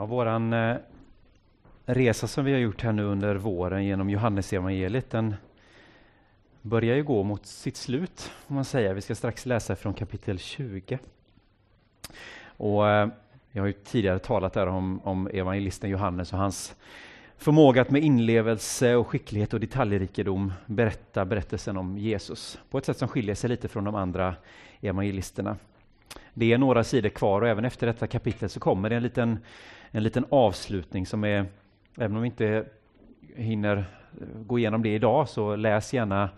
Ja, våran eh, resa som vi har gjort här nu under våren genom Johannesevangeliet, den börjar ju gå mot sitt slut, om man säger. Vi ska strax läsa från kapitel 20. Och eh, jag har ju tidigare talat där om, om evangelisten Johannes och hans förmåga att med inlevelse och skicklighet och detaljrikedom berätta berättelsen om Jesus på ett sätt som skiljer sig lite från de andra evangelisterna. Det är några sidor kvar och även efter detta kapitel så kommer det en liten, en liten avslutning som är, även om vi inte hinner gå igenom det idag, så läs gärna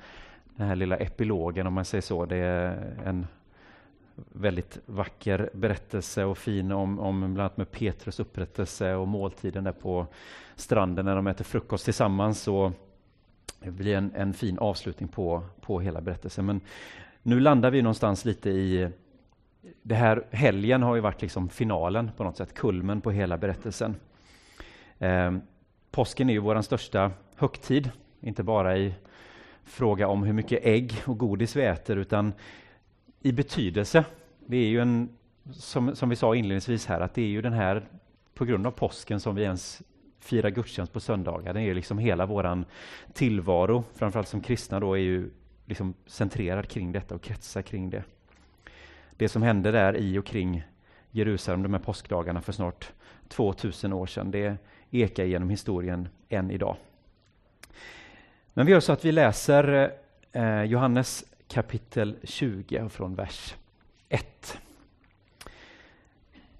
den här lilla epilogen om man säger så. Det är en väldigt vacker berättelse och fin om, om bland annat med Petrus upprättelse och måltiden där på stranden när de äter frukost tillsammans. Och det blir en, en fin avslutning på, på hela berättelsen. Men nu landar vi någonstans lite i det här helgen har ju varit liksom finalen på något sätt, kulmen på hela berättelsen. Eh, påsken är ju vår största högtid, inte bara i fråga om hur mycket ägg och godis vi äter, utan i betydelse. Det är ju en, som, som vi sa inledningsvis här, att det är ju den här, på grund av påsken som vi ens firar gudstjänst på söndagar. Den är liksom hela våran tillvaro, framförallt som kristna då, är ju liksom centrerad kring detta och kretsar kring det. Det som hände där i och kring Jerusalem de här påskdagarna för snart 2000 år sedan, det ekar genom historien än idag. Men vi gör så att vi läser eh, Johannes kapitel 20 från vers 1.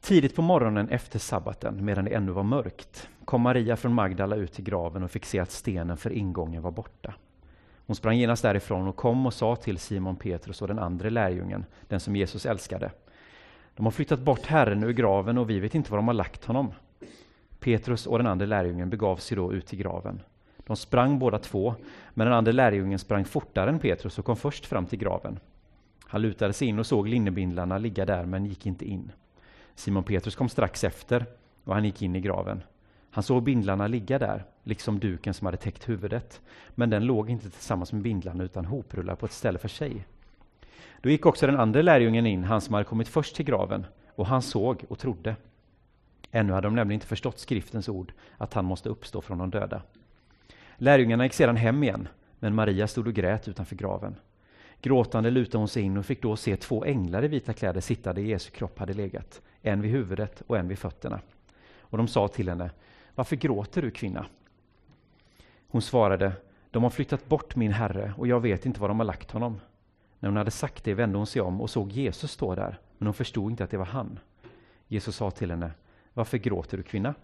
Tidigt på morgonen efter sabbaten, medan det ännu var mörkt, kom Maria från Magdala ut till graven och fick se att stenen för ingången var borta. Hon sprang genast därifrån och kom och sa till Simon Petrus och den andra lärjungen, den som Jesus älskade. De har flyttat bort Herren ur graven och vi vet inte var de har lagt honom. Petrus och den andra lärjungen begav sig då ut till graven. De sprang båda två, men den andra lärjungen sprang fortare än Petrus och kom först fram till graven. Han lutade sig in och såg linnebindlarna ligga där, men gick inte in. Simon Petrus kom strax efter och han gick in i graven. Han såg bindlarna ligga där, liksom duken som hade täckt huvudet, men den låg inte tillsammans med bindlarna utan hoprullad på ett ställe för sig. Då gick också den andra lärjungen in, han som hade kommit först till graven, och han såg och trodde. Ännu hade de nämligen inte förstått skriftens ord, att han måste uppstå från de döda. Lärjungarna gick sedan hem igen, men Maria stod och grät utanför graven. Gråtande lutade hon sig in och fick då se två änglar i vita kläder sitta där Jesu kropp hade legat, en vid huvudet och en vid fötterna. Och de sa till henne, varför gråter du kvinna? Hon svarade, de har flyttat bort min herre och jag vet inte var de har lagt honom. När hon hade sagt det vände hon sig om och såg Jesus stå där, men hon förstod inte att det var han. Jesus sa till henne, varför gråter du kvinna?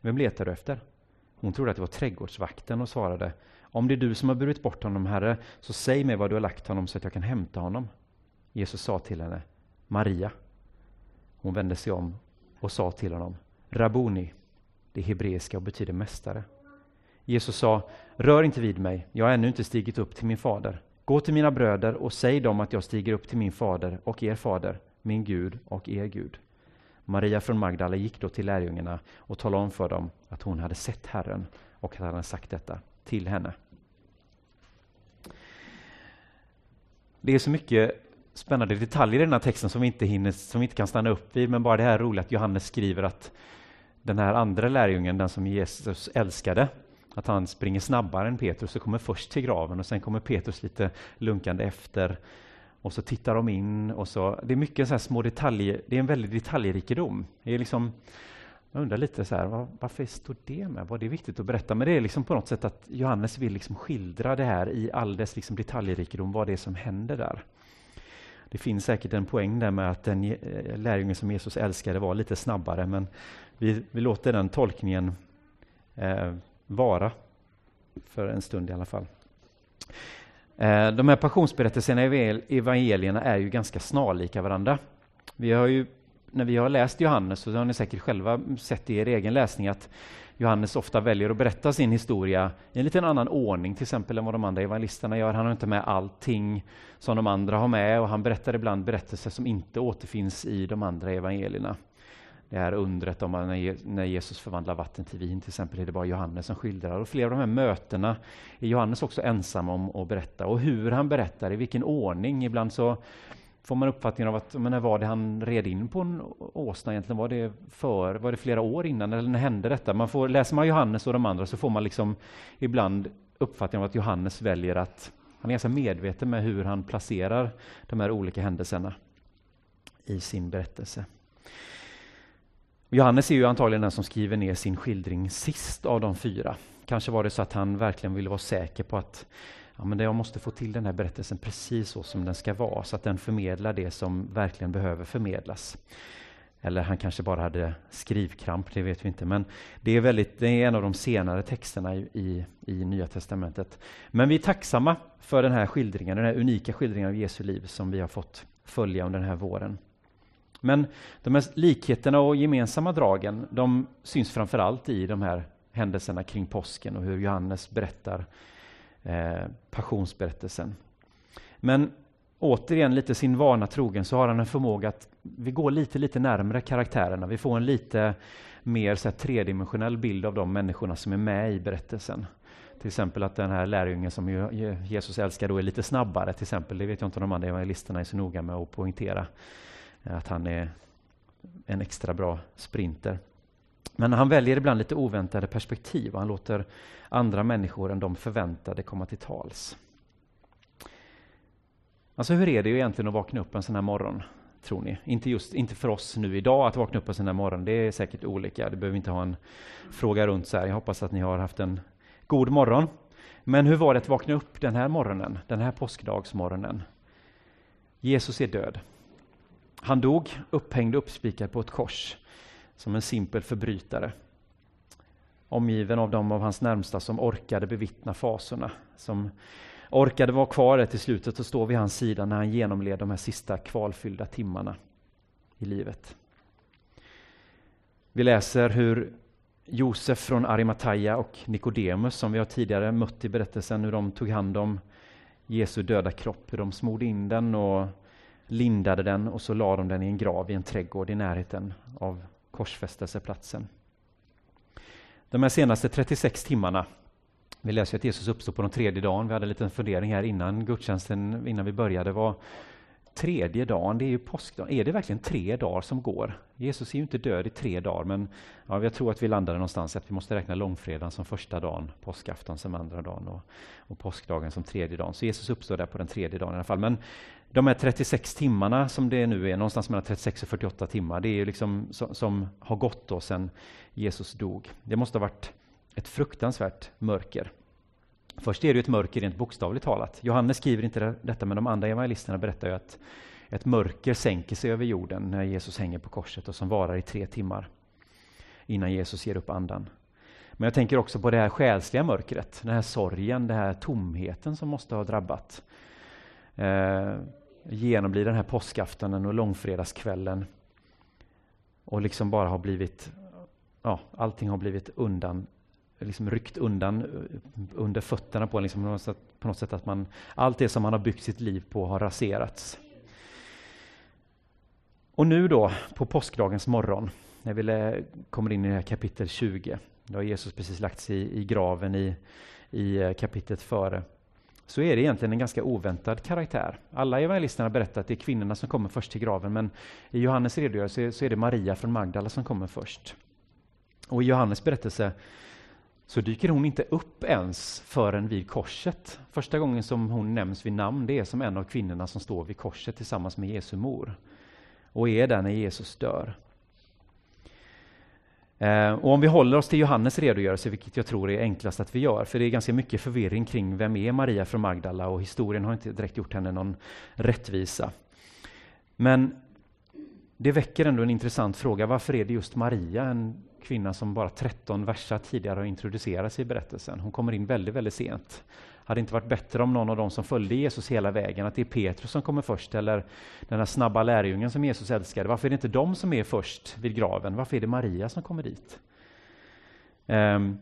Vem letar du efter? Hon trodde att det var trädgårdsvakten och svarade, om det är du som har burit bort honom, Herre, så säg mig var du har lagt honom så att jag kan hämta honom. Jesus sa till henne, Maria. Hon vände sig om och sa till honom, Rabuni, det hebreiska och betyder mästare. Jesus sa, rör inte vid mig, jag har ännu inte stigit upp till min fader. Gå till mina bröder och säg dem att jag stiger upp till min fader och er fader, min Gud och er Gud. Maria från Magdala gick då till lärjungarna och talade om för dem att hon hade sett Herren och att han hade sagt detta till henne. Det är så mycket spännande detaljer i den här texten som vi inte, hinner, som vi inte kan stanna upp vid, men bara det här roliga att Johannes skriver att den här andra lärjungen, den som Jesus älskade, att han springer snabbare än Petrus och kommer först till graven och sen kommer Petrus lite lunkande efter. Och så tittar de in och så, det är mycket så små detaljer, det är en väldig detaljrikedom. Det är liksom, jag undrar lite så här, var, varför står det med? Var det viktigt att berätta? Men det är liksom på något sätt att Johannes vill liksom skildra det här i all dess liksom detaljrikedom, vad det är som händer där. Det finns säkert en poäng där med att den lärjunge lärjungen som Jesus älskade var lite snabbare, men vi, vi låter den tolkningen eh, vara för en stund i alla fall. Eh, de här passionsberättelserna i evangelierna är ju ganska snarlika varandra. Vi har ju, när vi har läst Johannes, så har ni säkert själva sett i er egen läsning att Johannes ofta väljer att berätta sin historia i en lite annan ordning, till exempel än vad de andra evangelisterna gör. Han har inte med allting som de andra har med och han berättar ibland berättelser som inte återfinns i de andra evangelierna det här undret om när Jesus förvandlar vatten till vin till exempel är det bara Johannes som skildrar. Och flera av de här mötena är Johannes också ensam om att berätta. Och hur han berättar, i vilken ordning. Ibland så får man uppfattningen av att men när var det han red in på en åsna egentligen? Var det, för, var det flera år innan eller när hände detta? Man får, läser man Johannes och de andra så får man liksom ibland uppfattningen av att Johannes väljer att han är ganska medveten med hur han placerar de här olika händelserna i sin berättelse. Johannes är ju antagligen den som skriver ner sin skildring sist av de fyra. Kanske var det så att han verkligen ville vara säker på att ja, men jag måste få till den här berättelsen precis så som den ska vara, så att den förmedlar det som verkligen behöver förmedlas. Eller han kanske bara hade skrivkramp, det vet vi inte. Men det är, väldigt, det är en av de senare texterna i, i, i, Nya Testamentet. Men vi är tacksamma för den här skildringen, den här unika skildringen av Jesu liv som vi har fått följa under den här våren. Men de här likheterna och gemensamma dragen, de syns framförallt i de här händelserna kring påsken och hur Johannes berättar eh, passionsberättelsen. Men återigen, lite sin vana trogen, så har han en förmåga att vi går lite, lite närmre karaktärerna. Vi får en lite mer så här, tredimensionell bild av de människorna som är med i berättelsen. Till exempel att den här lärjungen som Jesus älskar då är lite snabbare, till exempel. Det vet jag inte om de andra evangelisterna är så noga med att poängtera. Att han är en extra bra sprinter. Men han väljer ibland lite oväntade perspektiv och han låter andra människor än de förväntade komma till tals. Alltså hur är det egentligen att vakna upp en sån här morgon, tror ni? Inte, just, inte för oss nu idag att vakna upp en sån här morgon, det är säkert olika. Det behöver inte ha en fråga runt så här. Jag hoppas att ni har haft en god morgon. Men hur var det att vakna upp den här morgonen, den här påskdagsmorgonen? Jesus är död. Han dog upphängd och uppspikad på ett kors som en simpel förbrytare. Omgiven av de av hans närmsta som orkade bevittna fasorna, som orkade vara kvar där till slutet och stå vid hans sida när han genomled de här sista kvalfyllda timmarna i livet. Vi läser hur Josef från Arimataya och Nikodemus, som vi har tidigare mött i berättelsen, hur de tog hand om Jesu döda kropp, hur de smorde in den och lindade den och så la de den i en grav i en trädgård i närheten av korsfästelseplatsen. De här senaste 36 timmarna, vi läser att Jesus uppstod på den tredje dagen, vi hade en liten fundering här innan gudstjänsten, innan vi började, var tredje dagen, det är ju påskdagen. Är det verkligen tre dagar som går? Jesus är ju inte död i tre dagar, men ja, jag tror att vi landade någonstans att vi måste räkna långfredagen som första dagen, påskafton som andra dagen och, och påskdagen som tredje dagen. Så Jesus uppstår där på den tredje dagen i alla fall. Men de här 36 timmarna som det nu är, någonstans mellan 36 och 48 timmar, det är ju liksom som, som har gått då sedan Jesus dog. Det måste ha varit ett fruktansvärt mörker. Först är det ett mörker rent bokstavligt talat. Johannes skriver inte detta, men de andra evangelisterna berättar ju att ett mörker sänker sig över jorden när Jesus hänger på korset och som varar i tre timmar innan Jesus ger upp andan. Men jag tänker också på det här själsliga mörkret, den här sorgen, den här tomheten som måste ha drabbat. Eh, genomblir den här påskaftonen och långfredagskvällen och liksom bara har blivit, ja, allting har blivit undan liksom ryckt undan eh, under fötterna på en. Liksom på, något sätt, på något sätt att man, allt det som man har byggt sitt liv på har raserats. Och nu då, på påskdagens morgon, när vi kommer in i kapitel 20, då har Jesus precis lagt sig i, i graven i, i eh, kapitlet före, så är det egentligen en ganska oväntad karaktär. Alla evangelisterna berättar att det är kvinnorna som kommer först till graven, men i Johannes redogörelse så är det Maria från Magdala som kommer först. Och i Johannes berättelse så dyker hon inte upp ens förrän vid korset. Första gången som hon nämns vid namn, det är som en av kvinnorna som står vid korset tillsammans med Jesu mor och är där när Jesus dör. Eh, och om vi håller oss till Johannes redogörelse, vilket jag tror är enklast att vi gör, för det är ganska mycket förvirring kring vem är Maria från Magdala och historien har inte direkt gjort henne någon rättvisa. Men det väcker ändå en intressant fråga. Varför är det just Maria, en kvinna som bara 13 versar tidigare har introducerats i berättelsen? Hon kommer in väldigt, väldigt sent. Hade det inte varit bättre om någon av dem som följde Jesus hela vägen, att det är Petrus som kommer först, eller den här snabba lärjungen som Jesus älskade. Varför är det inte de som är först vid graven? Varför är det Maria som kommer dit? Um,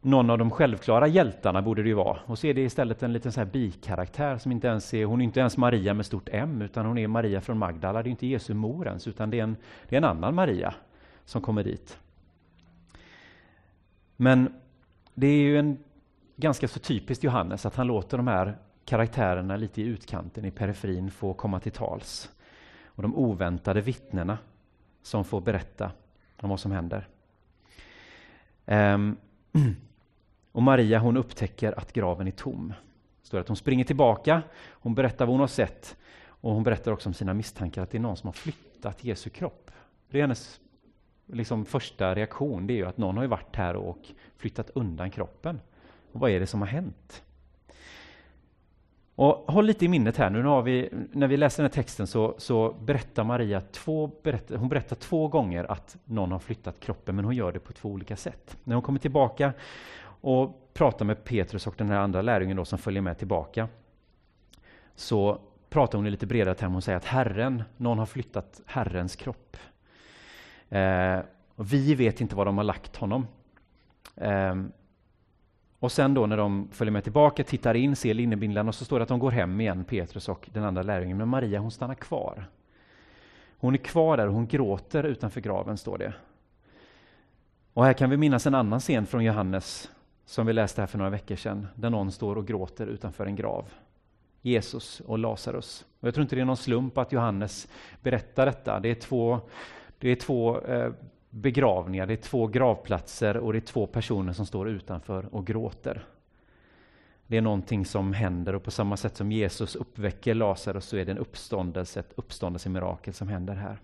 någon av de självklara hjältarna borde det ju vara. Och så är det istället en liten så här bikaraktär som inte ens är, hon är inte ens Maria med stort M, utan hon är Maria från Magdala. Det är inte Jesu mor ens, utan det är en, det är en annan Maria som kommer dit. Men det är ju en ganska så typiskt Johannes att han låter de här karaktärerna lite i utkanten, i periferin, få komma till tals. och de oväntade vittnena som får berätta om vad som händer. Um, och Maria hon upptäcker att graven är tom. står att hon springer tillbaka, hon berättar vad hon har sett och hon berättar också om sina misstankar att det är någon som har flyttat Jesu kropp. Det är hennes liksom, första reaktion, det är ju att någon har varit här och flyttat undan kroppen. Och vad är det som har hänt? Och håll lite i minnet här, nu har vi, när vi läser den här texten så, så berättar Maria två, berättar, hon berättar två gånger att någon har flyttat kroppen, men hon gör det på två olika sätt. När hon kommer tillbaka och pratar med Petrus och den här andra lärjungen då som följer med tillbaka, så pratar hon i lite bredare termer. Hon säger att Herren, någon har flyttat Herrens kropp. Eh, och vi vet inte var de har lagt honom. Eh, och sen då när de följer med tillbaka, tittar in, ser linnebindlarna och så står det att de går hem igen, Petrus och den andra lärjungen. Men Maria hon stannar kvar. Hon är kvar där och hon gråter utanför graven, står det. Och här kan vi minnas en annan scen från Johannes som vi läste här för några veckor sedan, där någon står och gråter utanför en grav. Jesus och Lazarus. Och jag tror inte det är någon slump att Johannes berättar detta. Det är två, det är två eh, begravningar, det är två gravplatser och det är två personer som står utanför och gråter. Det är någonting som händer och på samma sätt som Jesus uppväcker Lazarus så är det en uppståndelse, ett uppståndelsemirakel som händer här.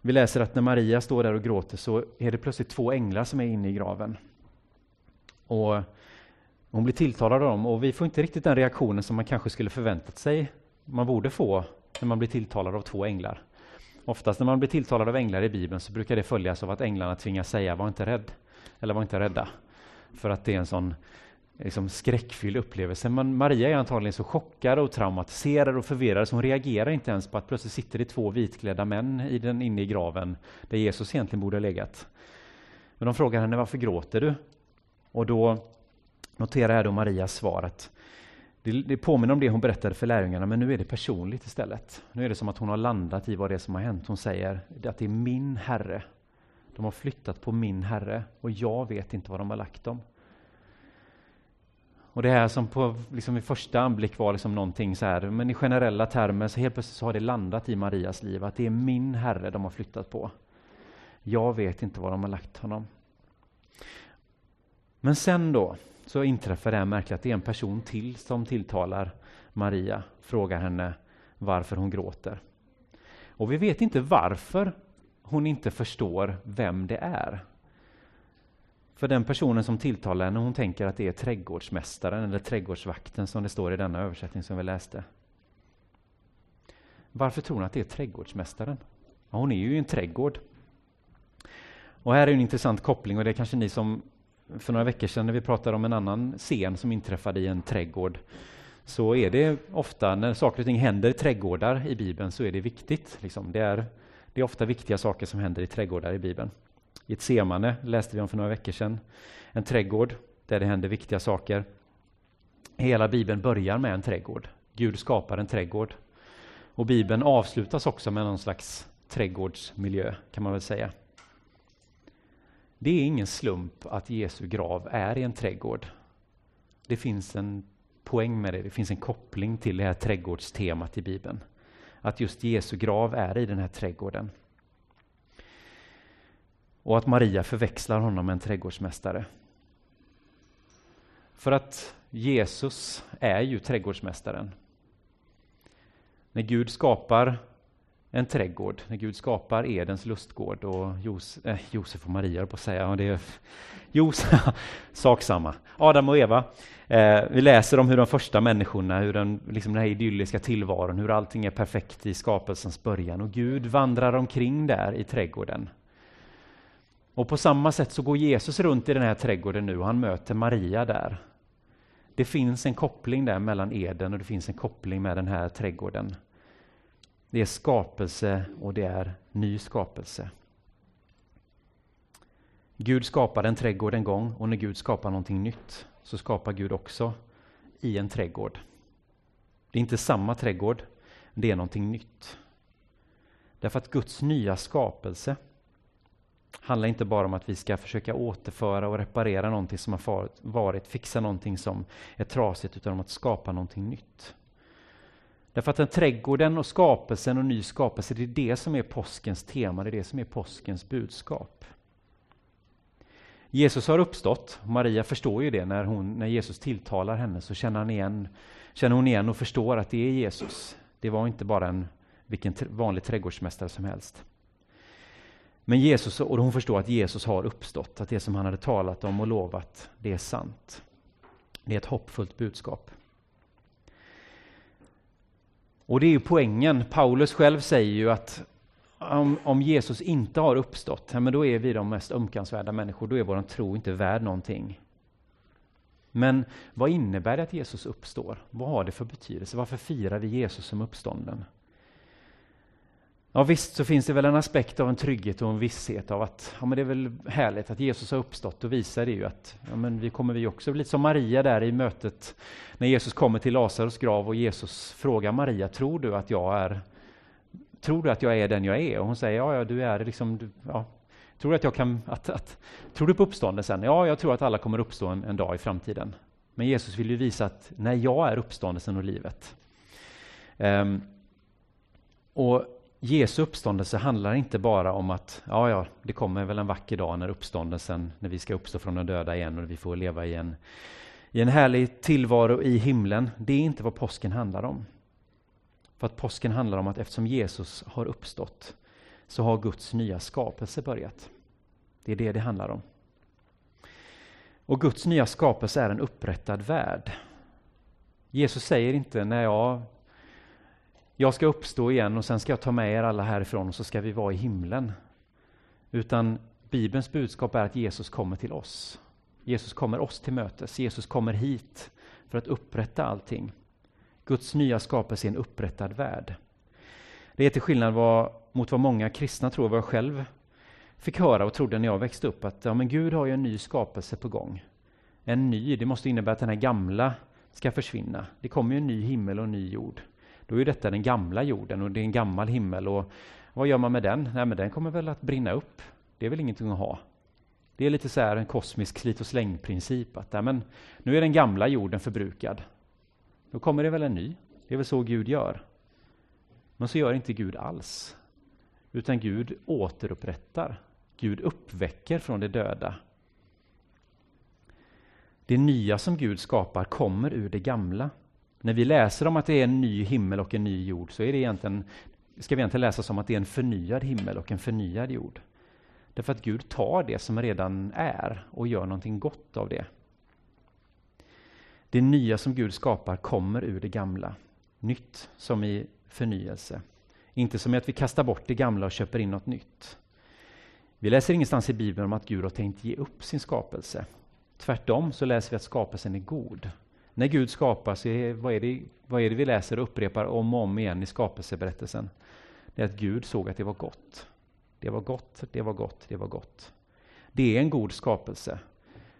Vi läser att när Maria står där och gråter så är det plötsligt två änglar som är inne i graven. Och hon blir tilltalad av dem och vi får inte riktigt den reaktionen som man kanske skulle förväntat sig man borde få när man blir tilltalad av två änglar. Oftast när man blir tilltalad av änglar i Bibeln så brukar det följas av att änglarna tvingas säga var inte rädd, eller var inte rädda. För att det är en sån liksom, skräckfylld upplevelse. Men Maria är antagligen så chockad och traumatiserad och förvirrad så hon reagerar inte ens på att plötsligt sitter det två vitklädda män i den, inne i graven där Jesus egentligen borde ha legat. Men de frågar henne varför gråter du? Och då noterar jag då Marias svar att det, det påminner om det hon berättade för lärjungarna, men nu är det personligt istället. Nu är det som att hon har landat i vad det är som har hänt. Hon säger att det är min Herre. De har flyttat på min Herre och jag vet inte var de har lagt dem. Och det här som på, liksom i första anblick var liksom någonting så här, men i generella termer så helt plötsligt så har det landat i Marias liv att det är min Herre de har flyttat på. Jag vet inte var de har lagt honom. Men sen då, så inträffar det här märkliga att det är en person till som tilltalar Maria, frågar henne varför hon gråter. Och vi vet inte varför hon inte förstår vem det är. För den personen som tilltalar henne, hon tänker att det är trädgårdsmästaren eller trädgårdsvakten som det står i denna översättning som vi läste. Varför tror hon att det är trädgårdsmästaren? Ja, hon är ju i en trädgård. Och här är en intressant koppling och det är kanske ni som för några veckor sedan när vi pratade om en annan scen som inträffade i en trädgård så är det ofta när saker och ting händer i trädgårdar i Bibeln så är det viktigt. Liksom. Det, är, det är ofta viktiga saker som händer i trädgårdar i Bibeln. I ett semane läste vi om för några veckor sedan. En trädgård där det händer viktiga saker. Hela Bibeln börjar med en trädgård. Gud skapar en trädgård. Och Bibeln avslutas också med någon slags trädgårdsmiljö kan man väl säga. Det är ingen slump att Jesu grav är i en trädgård. Det finns en poäng med det, det finns en koppling till det här trädgårdstemat i Bibeln. Att just Jesu grav är i den här trädgården. Och att Maria förväxlar honom med en trädgårdsmästare. För att Jesus är ju trädgårdsmästaren. När Gud skapar en trädgård när Gud skapar Edens lustgård och Jos, eh, Josef och Maria på att säga. Och det är Josef, sak samma. Adam och Eva. Eh, vi läser om hur de första människorna, hur den, liksom den här idylliska tillvaron, hur allting är perfekt i skapelsens början och Gud vandrar omkring där i trädgården. Och på samma sätt så går Jesus runt i den här trädgården nu och han möter Maria där. Det finns en koppling där mellan Eden och det finns en koppling med den här trädgården. Det är skapelse och det är ny skapelse. Gud skapade en trädgård en gång och när Gud skapar någonting nytt så skapar Gud också i en trädgård. Det är inte samma trädgård, det är någonting nytt. Därför att Guds nya skapelse handlar inte bara om att vi ska försöka återföra och reparera någonting som har varit, fixa någonting som är trasigt, utan om att skapa någonting nytt. Därför att den trädgården och skapelsen och ny skapelse, det är det som är påskens tema, det är det som är påskens budskap. Jesus har uppstått. Maria förstår ju det när, hon, när Jesus tilltalar henne så känner, han igen, känner hon igen och förstår att det är Jesus. Det var inte bara en vilken vanlig trädgårdsmästare som helst. Men Jesus, och hon förstår att Jesus har uppstått, att det som han hade talat om och lovat, det är sant. Det är ett hoppfullt budskap. Och det är ju poängen. Paulus själv säger ju att om, om Jesus inte har uppstått, men då är vi de mest ömkansvärda människor. Då är vår tro inte värd någonting. Men vad innebär det att Jesus uppstår? Vad har det för betydelse? Varför firar vi Jesus som uppstånden? Ja visst så finns det väl en aspekt av en trygghet och en visshet av att ja, men det är väl härligt att Jesus har uppstått och visar det ju att ja, men vi kommer vi också lite som Maria där i mötet när Jesus kommer till Lazarus grav och Jesus frågar Maria, tror du att jag är tror du att jag är den jag är? Och hon säger, ja, ja du är liksom, du, ja. Tror du att jag kan, att, att, tror du på uppståndelsen? Ja, jag tror att alla kommer uppstå en, en dag i framtiden. Men Jesus vill ju visa att, nej, jag är uppståndelsen och livet. Um, och Jesu uppståndelse handlar inte bara om att ja, ja, det kommer väl en vacker dag när uppståndelsen, när vi ska uppstå från de döda igen och vi får leva i en, i en härlig tillvaro i himlen. Det är inte vad påsken handlar om. För att påsken handlar om att eftersom Jesus har uppstått så har Guds nya skapelse börjat. Det är det det handlar om. Och Guds nya skapelse är en upprättad värld. Jesus säger inte när jag jag ska uppstå igen och sen ska jag ta med er alla härifrån och så ska vi vara i himlen. Utan Bibelns budskap är att Jesus kommer till oss. Jesus kommer oss till mötes. Jesus kommer hit för att upprätta allting. Guds nya skapelse är en upprättad värld. Det är till skillnad vad, mot vad många kristna tror, vad jag själv fick höra och trodde när jag växte upp, att ja, men Gud har ju en ny skapelse på gång. En ny, det måste innebära att den här gamla ska försvinna. Det kommer ju en ny himmel och en ny jord. Då är detta den gamla jorden och det är en gammal himmel. Och vad gör man med den? Nej, men den kommer väl att brinna upp. Det är väl ingenting att ha. Det är lite så här en kosmisk slit och släng-princip. Att nej, men nu är den gamla jorden förbrukad. Då kommer det väl en ny. Det är väl så Gud gör. Men så gör inte Gud alls. Utan Gud återupprättar. Gud uppväcker från det döda. Det nya som Gud skapar kommer ur det gamla. När vi läser om att det är en ny himmel och en ny jord så är det egentligen, ska vi egentligen läsa som att det är en förnyad himmel och en förnyad jord. Därför att Gud tar det som redan är och gör någonting gott av det. Det nya som Gud skapar kommer ur det gamla. Nytt som i förnyelse. Inte som i att vi kastar bort det gamla och köper in något nytt. Vi läser ingenstans i Bibeln om att Gud har tänkt ge upp sin skapelse. Tvärtom så läser vi att skapelsen är god när Gud skapar, så är, vad, är det, vad är det vi läser och upprepar om och om igen i skapelseberättelsen? Det är att Gud såg att det var gott. Det var gott, det var gott, det var gott. Det är en god skapelse.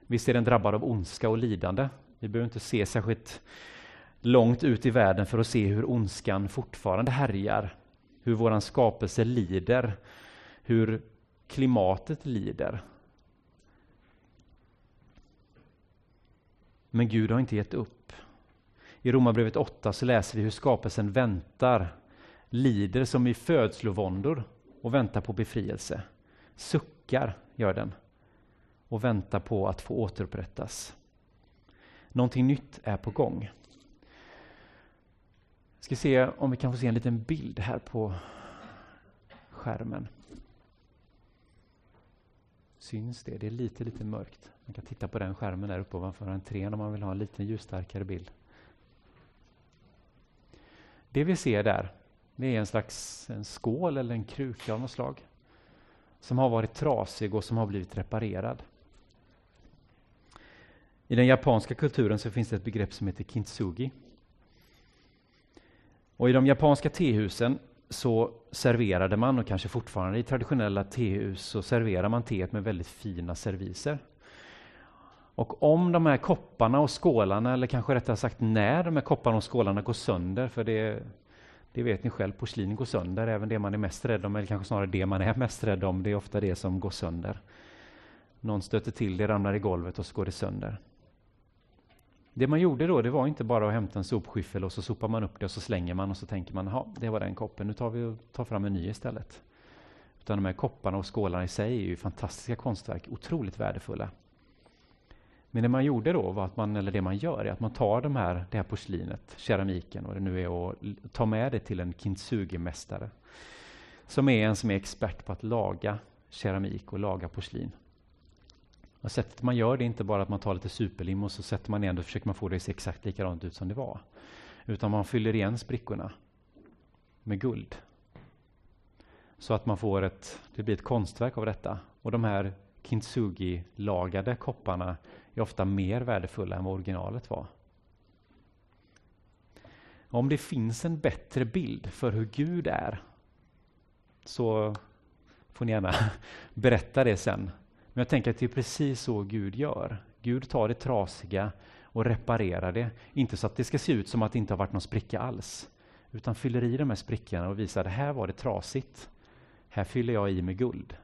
Visst är den drabbad av ondska och lidande. Vi behöver inte se särskilt långt ut i världen för att se hur ondskan fortfarande härjar. Hur våran skapelse lider. Hur klimatet lider. Men Gud har inte gett upp. I Romarbrevet 8 så läser vi hur skapelsen väntar, lider som i födslovåndor och väntar på befrielse. Suckar gör den och väntar på att få återupprättas. Någonting nytt är på gång. Jag ska se om vi kan få se en liten bild här på skärmen. Syns det? Det är lite, lite mörkt. Man kan titta på den skärmen där uppe ovanför entrén om man vill ha en lite ljusstarkare bild. Det vi ser där, det är en slags en skål eller en kruka av något slag. Som har varit trasig och som har blivit reparerad. I den japanska kulturen så finns det ett begrepp som heter kintsugi. Och I de japanska tehusen så serverade man, och kanske fortfarande i traditionella tehus, så serverar man teet med väldigt fina serviser. Och om de här kopparna och skålarna, eller kanske rättare sagt när de här kopparna och skålarna går sönder, för det, det vet ni själv, porslin går sönder, även det man är mest rädd om, eller kanske snarare det man är mest rädd om, det är ofta det som går sönder. Någon stöter till det, ramlar i golvet och så går det sönder. Det man gjorde då, det var inte bara att hämta en sopskyffel och så sopar man upp det och så slänger man och så tänker man, ja, det var den koppen, nu tar vi och tar fram en ny istället. Utan de här kopparna och skålarna i sig är ju fantastiska konstverk, otroligt värdefulla. Men det man gjorde då, var att man, eller det man gör, är att man tar de här, det här porslinet, keramiken och det nu är och tar med det till en kintsugi-mästare. Som är en som är expert på att laga keramik och laga porslin. Och sättet man gör det är inte bara att man tar lite superlim och så sätter man igen och försöker man få det att se exakt likadant ut som det var. Utan man fyller igen sprickorna med guld. Så att man får ett, det blir ett konstverk av detta. Och de här kintsugi-lagade kopparna är ofta mer värdefulla än vad originalet var. Om det finns en bättre bild för hur Gud är så får ni gärna berätta det sen. Men jag tänker att det är precis så Gud gör. Gud tar det trasiga och reparerar det. Inte så att det ska se ut som att det inte har varit någon spricka alls. Utan fyller i de här sprickorna och visar att här var det trasigt. Här fyller jag i med guld.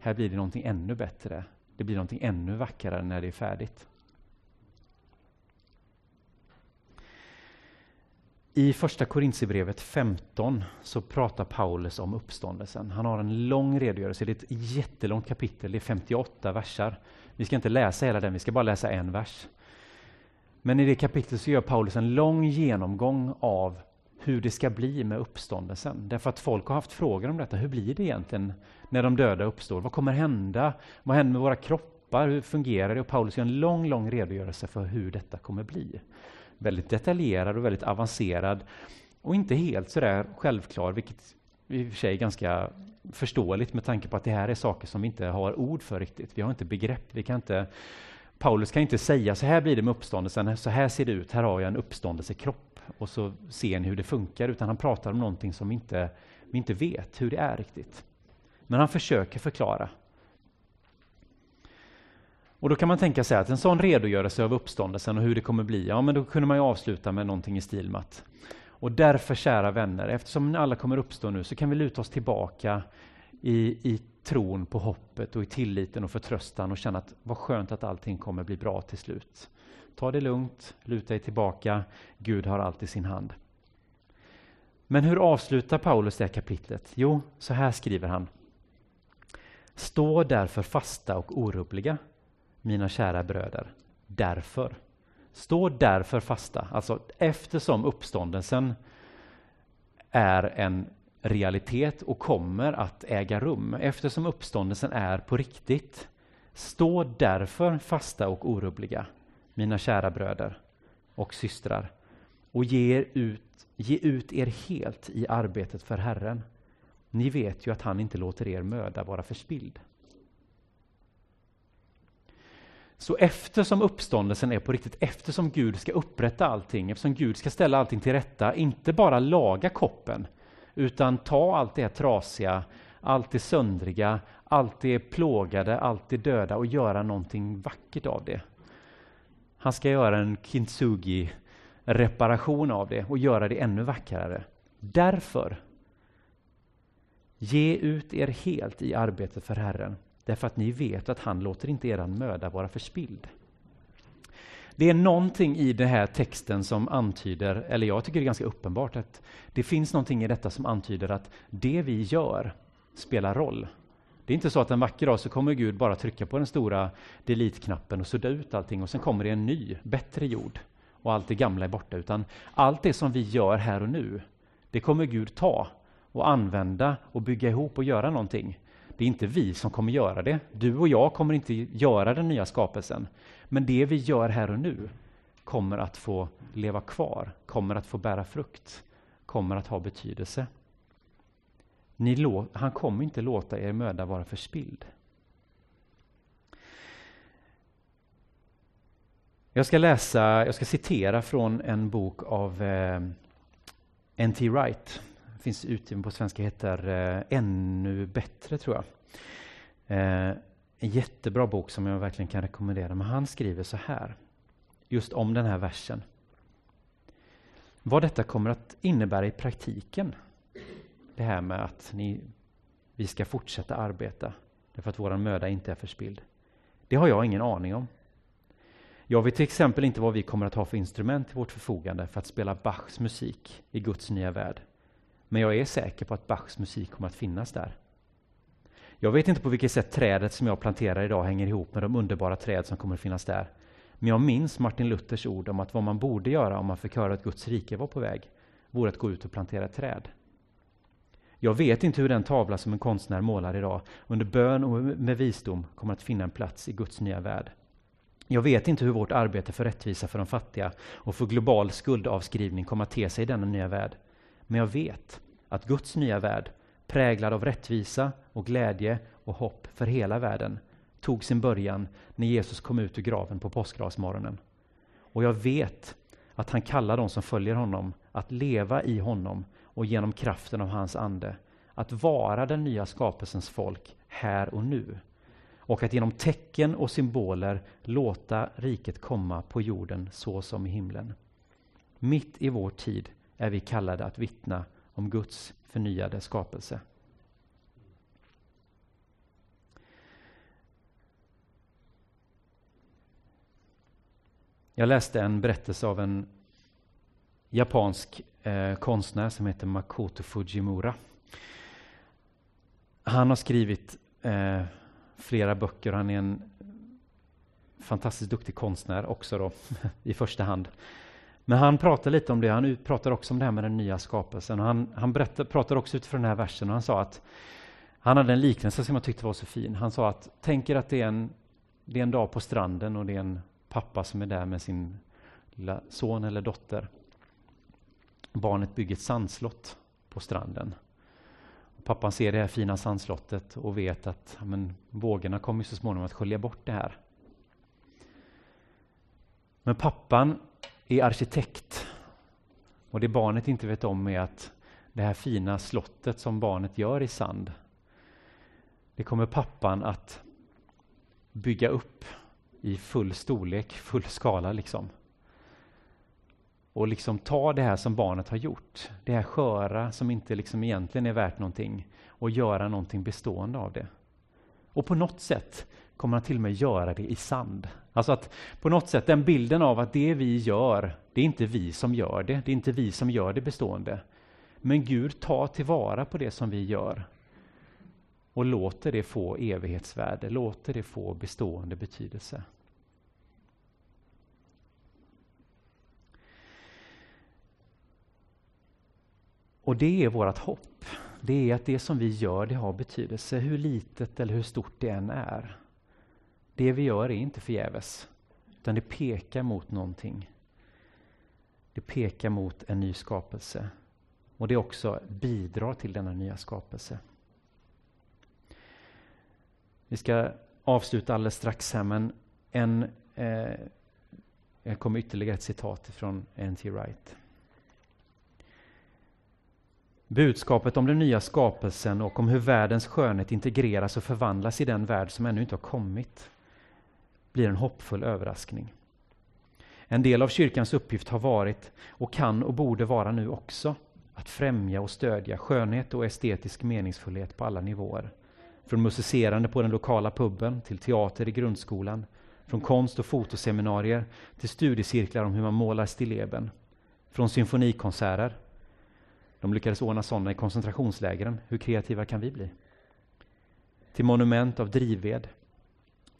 Här blir det någonting ännu bättre. Det blir någonting ännu vackrare när det är färdigt. I första Korintierbrevet 15 så pratar Paulus om uppståndelsen. Han har en lång redogörelse, det är ett jättelångt kapitel, det är 58 versar. Vi ska inte läsa hela den, vi ska bara läsa en vers. Men i det kapitlet så gör Paulus en lång genomgång av hur det ska bli med uppståndelsen. Därför att folk har haft frågor om detta. Hur blir det egentligen när de döda uppstår? Vad kommer hända? Vad händer med våra kroppar? Hur fungerar det? Och Paulus gör en lång, lång redogörelse för hur detta kommer bli. Väldigt detaljerad och väldigt avancerad och inte helt sådär självklar, vilket i och för sig är ganska förståeligt med tanke på att det här är saker som vi inte har ord för riktigt. Vi har inte begrepp. Vi kan inte, Paulus kan inte säga så här blir det med uppståndelsen, så här ser det ut, här har jag en uppståndelsekropp och så ser ni hur det funkar, utan han pratar om någonting som vi inte, vi inte vet hur det är riktigt. Men han försöker förklara. Och då kan man tänka sig att en sån redogörelse av uppståndelsen och hur det kommer bli, ja men då kunde man ju avsluta med någonting i stil med att och därför, kära vänner, eftersom alla kommer uppstå nu, så kan vi luta oss tillbaka i, i tron på hoppet och i tilliten och förtröstan och känna att vad skönt att allting kommer bli bra till slut. Ta det lugnt, luta er tillbaka, Gud har allt i sin hand. Men hur avslutar Paulus det här kapitlet? Jo, så här skriver han. Stå därför fasta och orubbliga, mina kära bröder. Därför. Stå därför fasta, alltså eftersom uppståndelsen är en realitet och kommer att äga rum, eftersom uppståndelsen är på riktigt. Stå därför fasta och orubbliga, mina kära bröder och systrar, och ge ut, ge ut er helt i arbetet för Herren. Ni vet ju att han inte låter er möda vara förspilld. Så eftersom uppståndelsen är på riktigt, eftersom Gud ska upprätta allting, eftersom Gud ska ställa allting till rätta, inte bara laga koppen, utan ta allt det trasiga, allt det söndriga, allt det plågade, allt det döda och göra någonting vackert av det. Han ska göra en kintsugi-reparation av det och göra det ännu vackrare. Därför, ge ut er helt i arbetet för Herren Därför att ni vet att han låter inte eran möda vara förspilld. Det är någonting i den här texten som antyder, eller jag tycker det är ganska uppenbart, att det finns någonting i detta som antyder att det vi gör spelar roll. Det är inte så att en vacker dag så kommer Gud bara trycka på den stora delete-knappen och sudda ut allting och sen kommer det en ny, bättre jord och allt det gamla är borta, utan allt det som vi gör här och nu, det kommer Gud ta och använda och bygga ihop och göra någonting. Det är inte vi som kommer göra det. Du och jag kommer inte göra den nya skapelsen. Men det vi gör här och nu kommer att få leva kvar, kommer att få bära frukt, kommer att ha betydelse. han kommer inte låta er möda vara förspilld. Jag ska läsa, jag ska citera från en bok av eh, N.T. Wright finns utgiven på svenska, heter eh, Ännu bättre, tror jag. Eh, en jättebra bok som jag verkligen kan rekommendera. Men han skriver så här, just om den här versen. Vad detta kommer att innebära i praktiken. Det här med att ni, vi ska fortsätta arbeta därför att vår möda inte är förspilld. Det har jag ingen aning om. Jag vet till exempel inte vad vi kommer att ha för instrument till vårt förfogande för att spela Bachs musik i Guds nya värld. Men jag är säker på att Bachs musik kommer att finnas där. Jag vet inte på vilket sätt trädet som jag planterar idag hänger ihop med de underbara träd som kommer att finnas där. Men jag minns Martin Luthers ord om att vad man borde göra om man fick höra att Guds rike var på väg, vore att gå ut och plantera ett träd. Jag vet inte hur den tavla som en konstnär målar idag, under bön och med visdom, kommer att finna en plats i Guds nya värld. Jag vet inte hur vårt arbete för rättvisa för de fattiga och för global skuldavskrivning kommer att te sig i denna nya värld. Men jag vet att Guds nya värld, präglad av rättvisa och glädje och hopp för hela världen, tog sin början när Jesus kom ut ur graven på påskdagsmorgonen. Och jag vet att han kallar de som följer honom att leva i honom och genom kraften av hans ande, att vara den nya skapelsens folk här och nu. Och att genom tecken och symboler låta riket komma på jorden så som i himlen. Mitt i vår tid är vi kallade att vittna om Guds förnyade skapelse. Jag läste en berättelse av en japansk eh, konstnär som heter Makoto Fujimura. Han har skrivit eh, flera böcker. Han är en fantastiskt duktig konstnär också då, i första hand. Men han pratar lite om det. Han pratar också om det här med den nya skapelsen. Han han berättar, pratar också utifrån den här versen och han sa att han hade en liknelse som jag tyckte var så fin. Han sa att tänk er att det är en, det är en dag på stranden och det är en pappa som är där med sin lilla son eller dotter. Barnet bygger ett sandslott på stranden. Pappan ser det här fina sandslottet och vet att men, vågorna kommer så småningom att skölja bort det här. Men pappan är arkitekt. Och det barnet inte vet om är att det här fina slottet som barnet gör i sand, det kommer pappan att bygga upp i full storlek, full skala liksom. Och liksom ta det här som barnet har gjort, det här sköra som inte liksom egentligen är värt någonting och göra någonting bestående av det. Och på något sätt kommer han till och med göra det i sand. Alltså att på något sätt den bilden av att det vi gör, det är inte vi som gör det, det är inte vi som gör det bestående. Men Gud tar tillvara på det som vi gör och låter det få evighetsvärde, låter det få bestående betydelse. Och det är vårt hopp. Det är att det som vi gör, det har betydelse, hur litet eller hur stort det än är. Det vi gör är inte förgäves, utan det pekar mot någonting. Det pekar mot en ny skapelse. Och det också bidrar till denna nya skapelse. Vi ska avsluta alldeles strax här, men en, eh, jag kommer ytterligare ett citat från N.T. Wright. Budskapet om den nya skapelsen och om hur världens skönhet integreras och förvandlas i den värld som ännu inte har kommit blir en hoppfull överraskning. En del av kyrkans uppgift har varit och kan och borde vara nu också att främja och stödja skönhet och estetisk meningsfullhet på alla nivåer. Från musicerande på den lokala puben till teater i grundskolan, från konst och fotoseminarier till studiecirklar om hur man målar stilleben, från symfonikonserter de lyckades ordna sådana i koncentrationslägren. Hur kreativa kan vi bli? Till monument av drivved.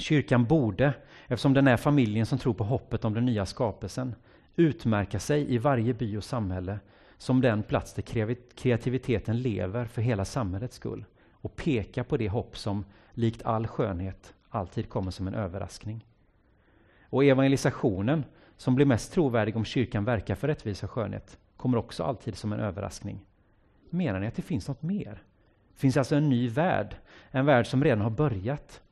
Kyrkan borde, eftersom den är familjen som tror på hoppet om den nya skapelsen, utmärka sig i varje by och samhälle som den plats där kreativiteten lever för hela samhällets skull och peka på det hopp som, likt all skönhet, alltid kommer som en överraskning. Och evangelisationen, som blir mest trovärdig om kyrkan verkar för rättvisa och skönhet, kommer också alltid som en överraskning. Menar ni att det finns något mer? Det finns alltså en ny värld, en värld som redan har börjat.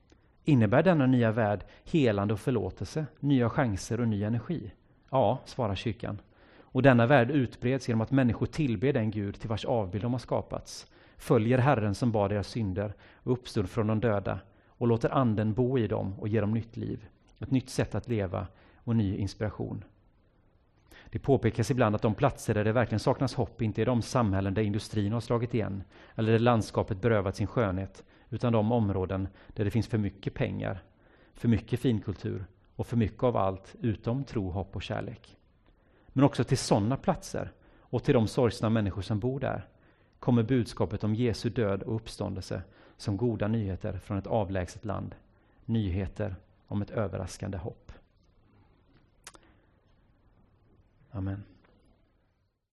Innebär denna nya värld helande och förlåtelse, nya chanser och ny energi? Ja, svarar kyrkan. Och denna värld utbreds genom att människor tillber den Gud till vars avbild de har skapats, följer Herren som bar deras synder och uppstod från de döda och låter Anden bo i dem och ge dem nytt liv, ett nytt sätt att leva och ny inspiration. Det påpekas ibland att de platser där det verkligen saknas hopp inte är de samhällen där industrin har slagit igen eller där landskapet berövat sin skönhet, utan de områden där det finns för mycket pengar, för mycket finkultur och för mycket av allt utom tro, hopp och kärlek. Men också till sådana platser och till de sorgsna människor som bor där kommer budskapet om Jesu död och uppståndelse som goda nyheter från ett avlägset land. Nyheter om ett överraskande hopp. Amen.